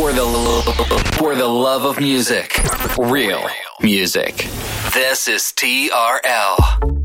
For the for the love of music, real music. This is TRL.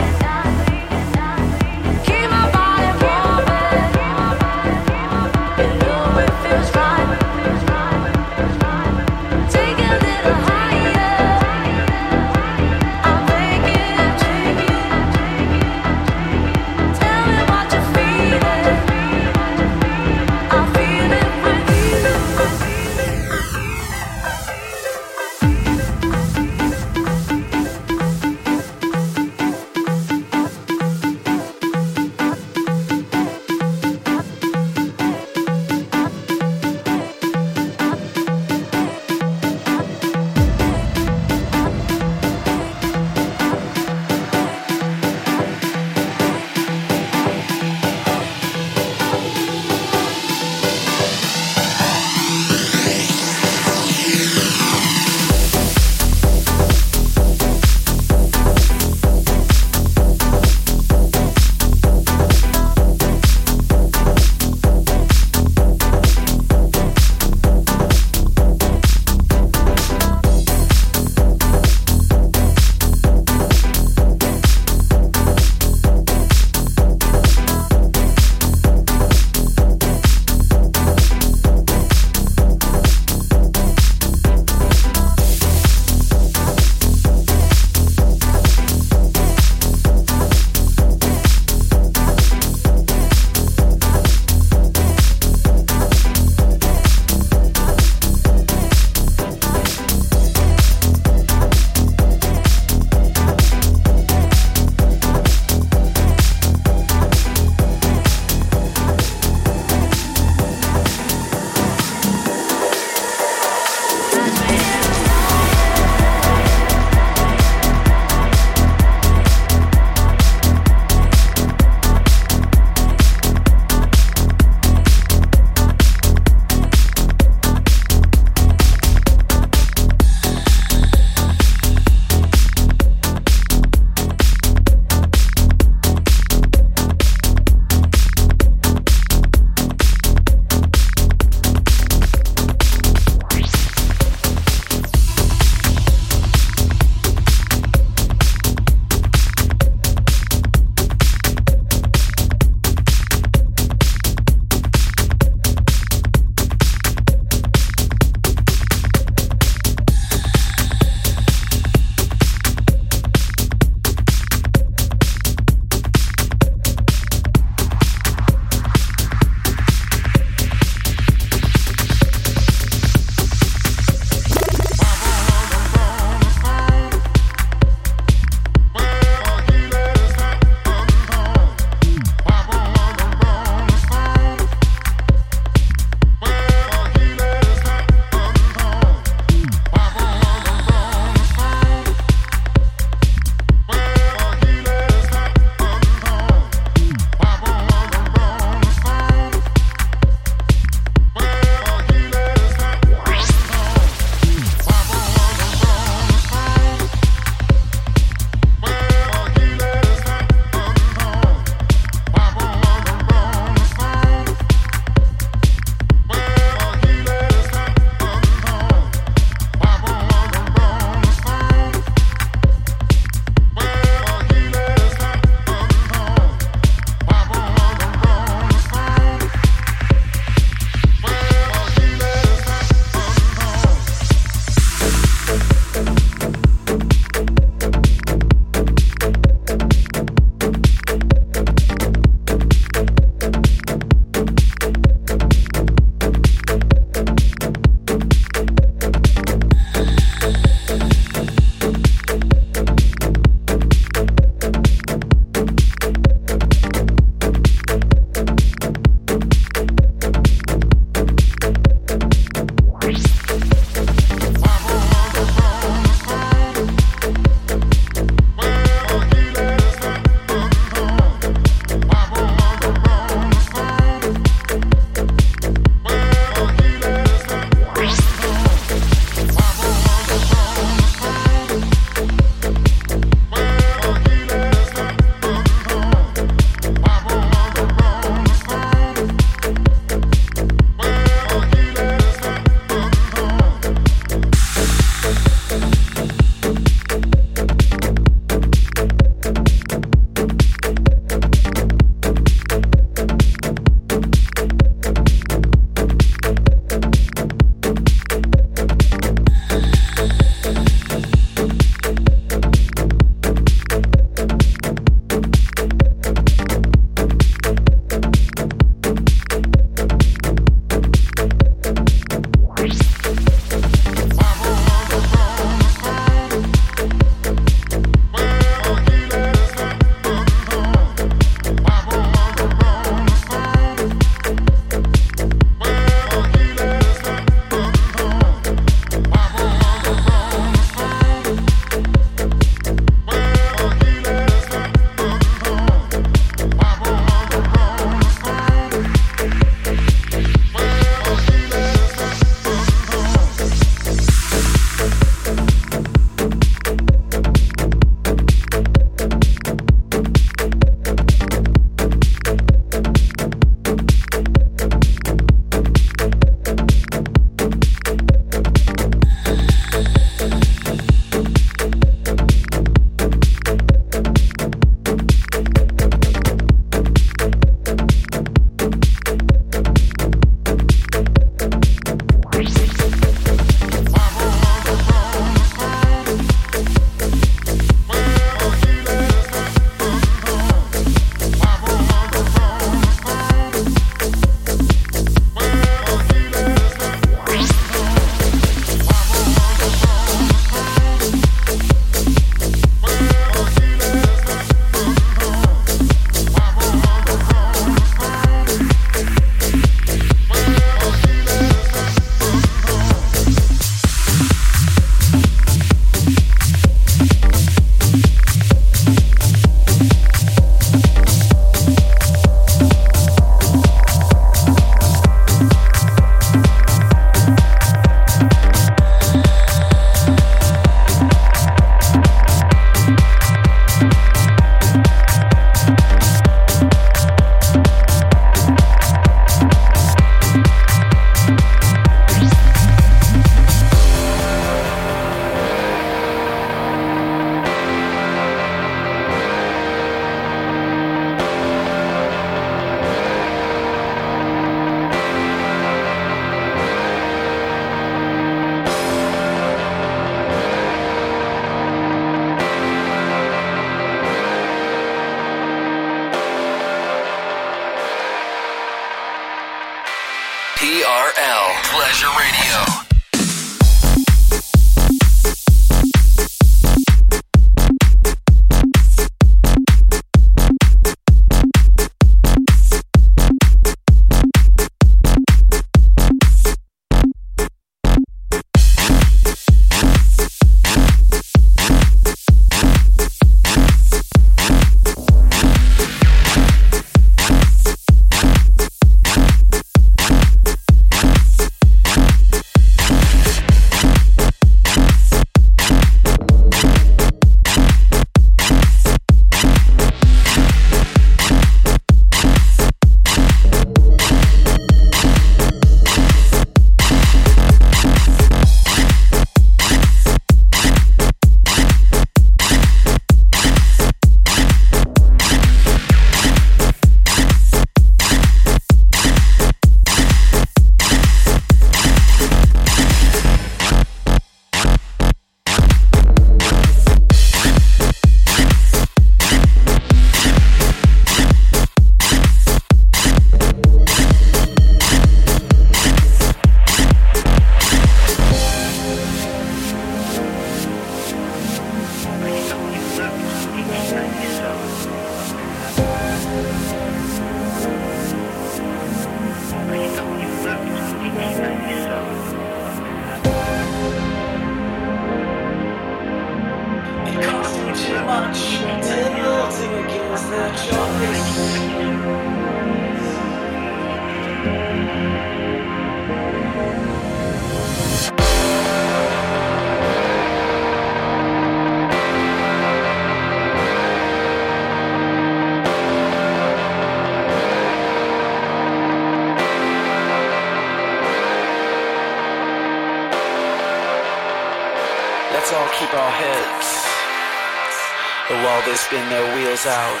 Out.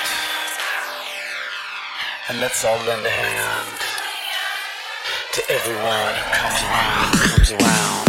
And let's all lend a hand to everyone who comes around, comes around.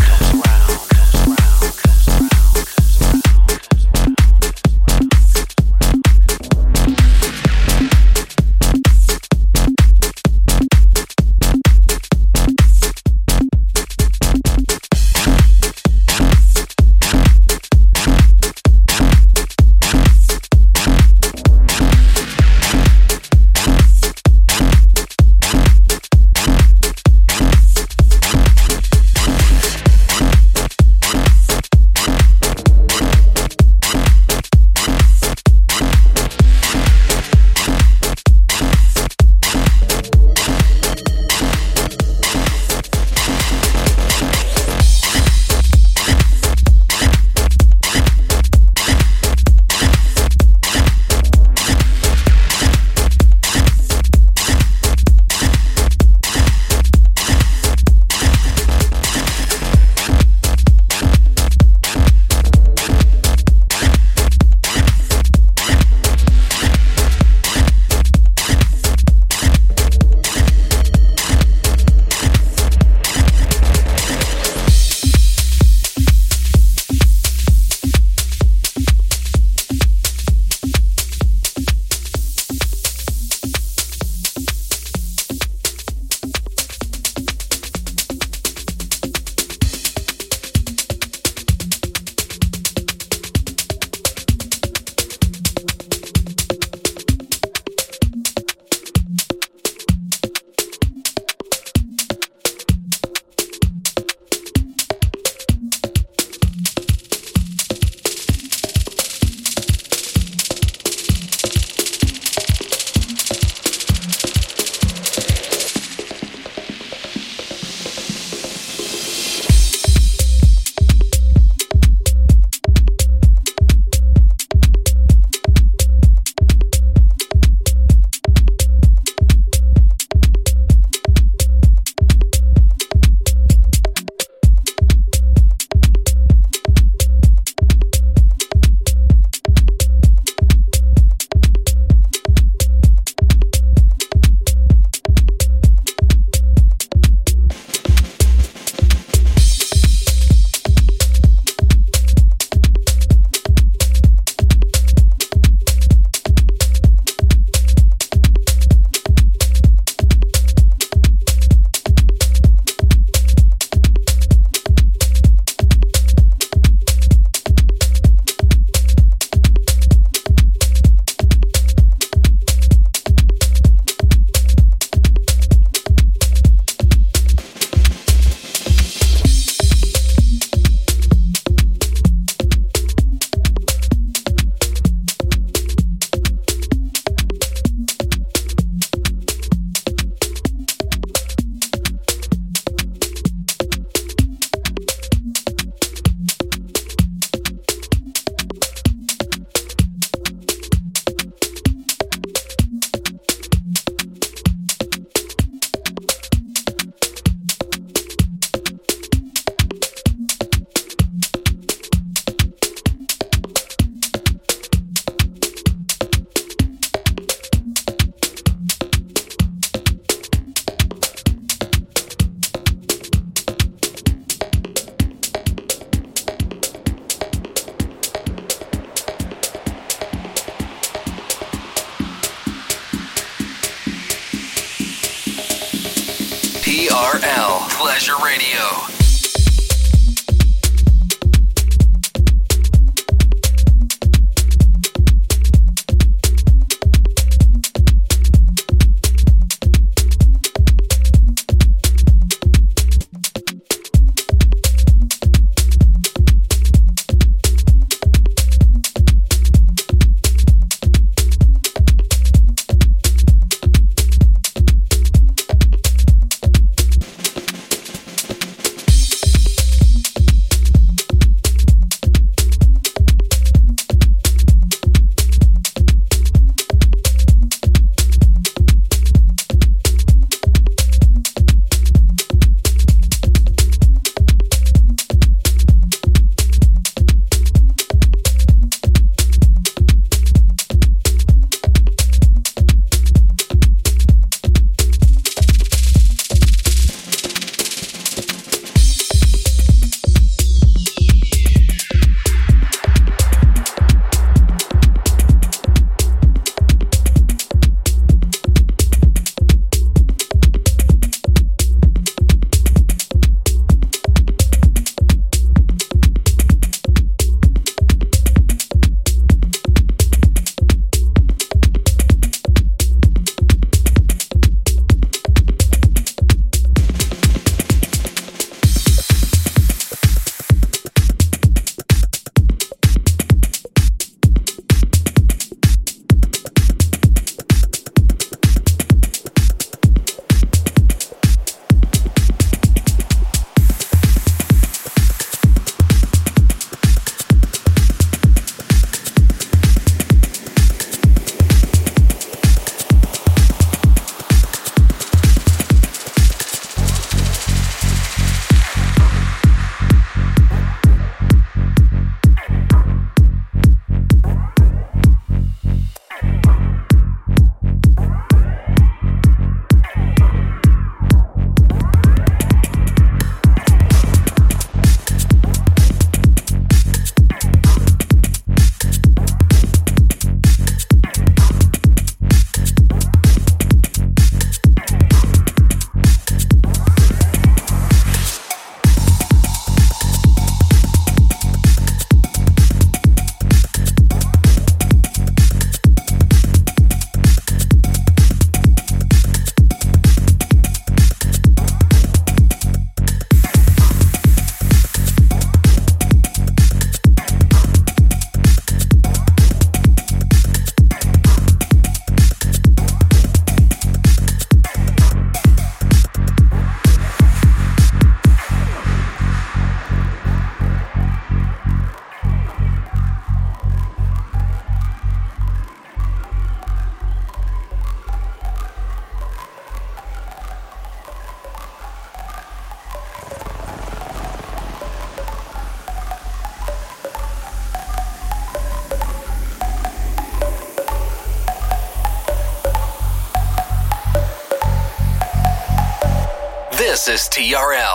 TRL.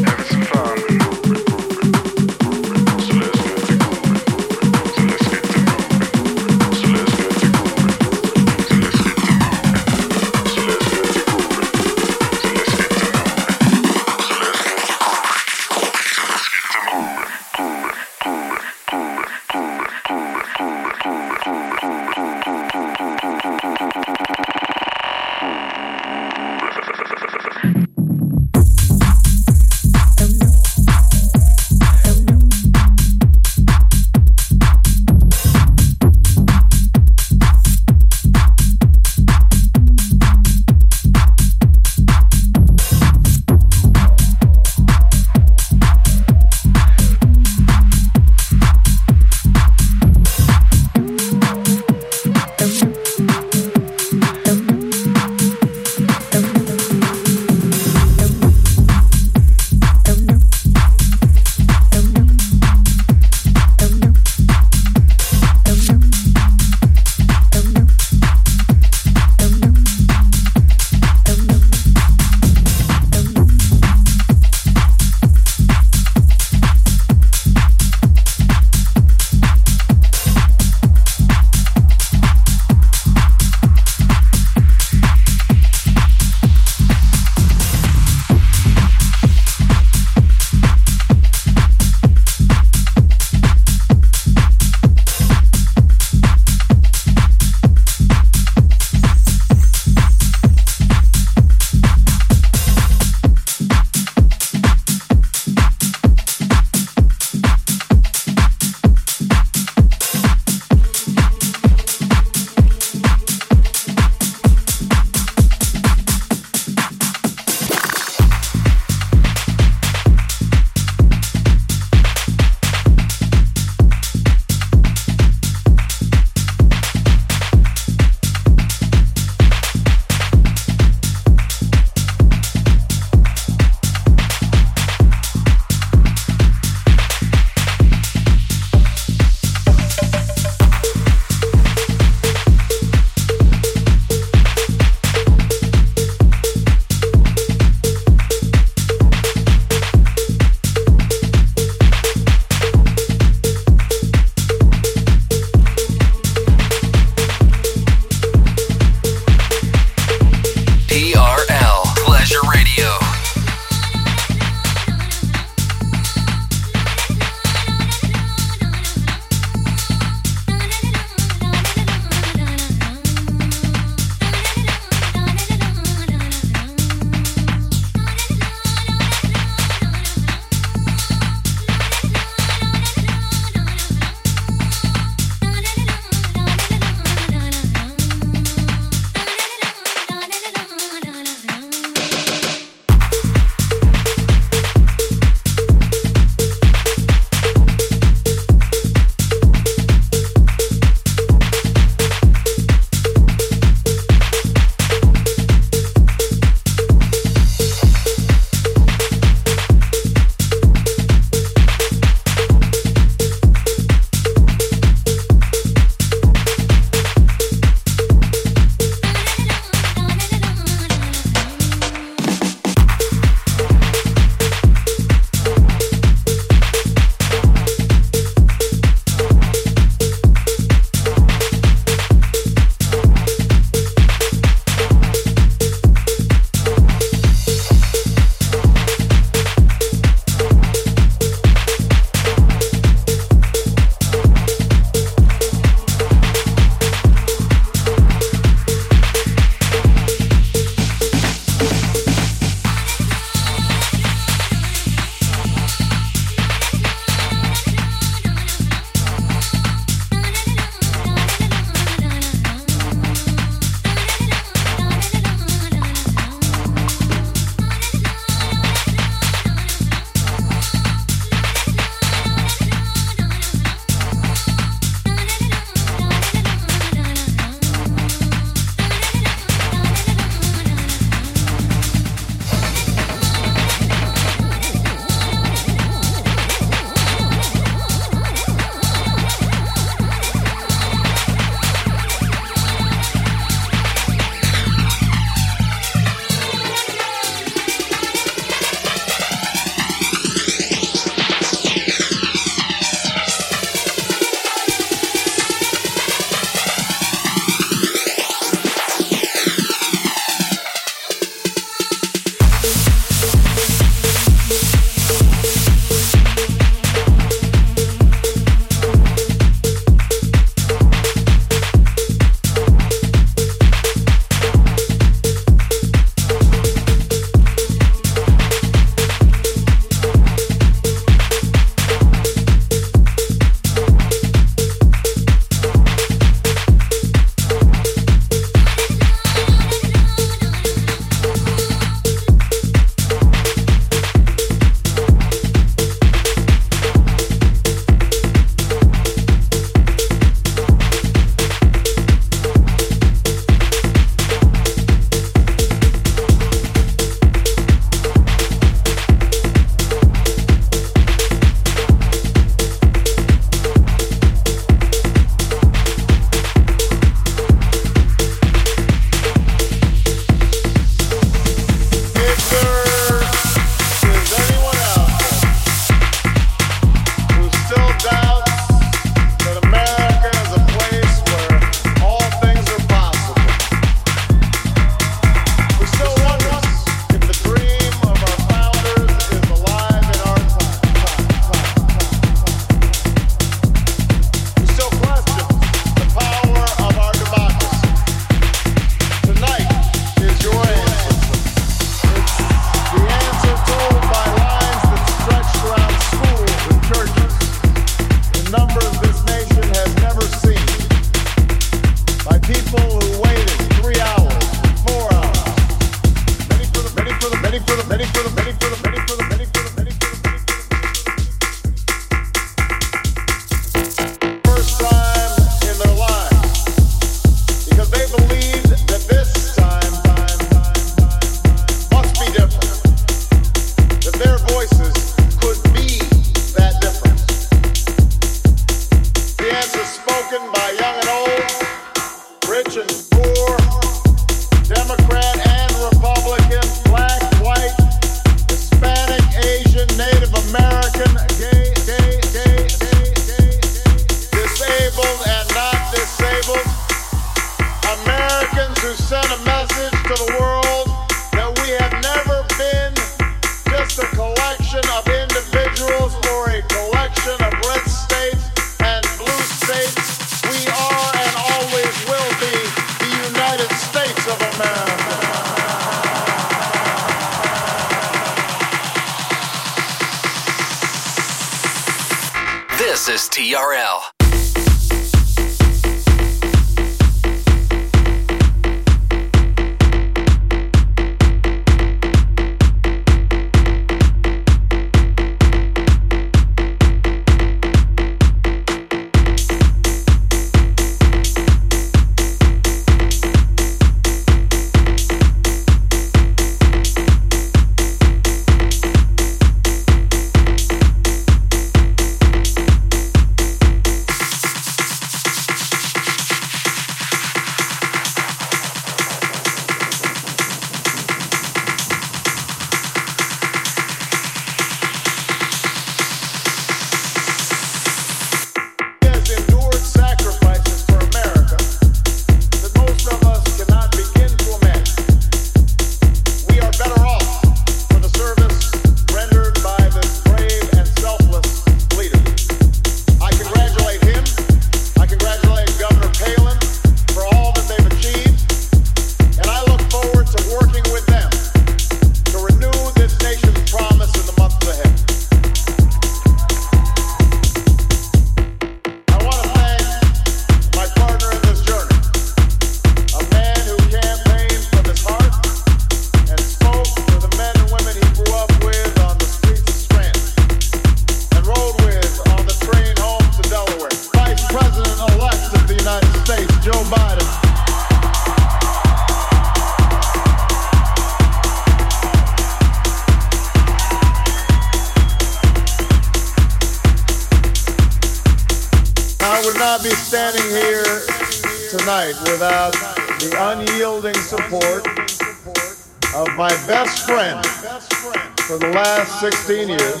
16 years,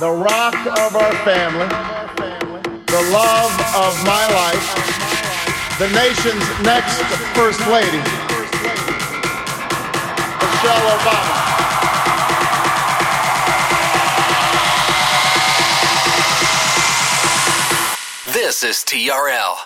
the rock of our family, the love of my life, the nation's next First Lady, Michelle Obama. This is TRL.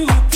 you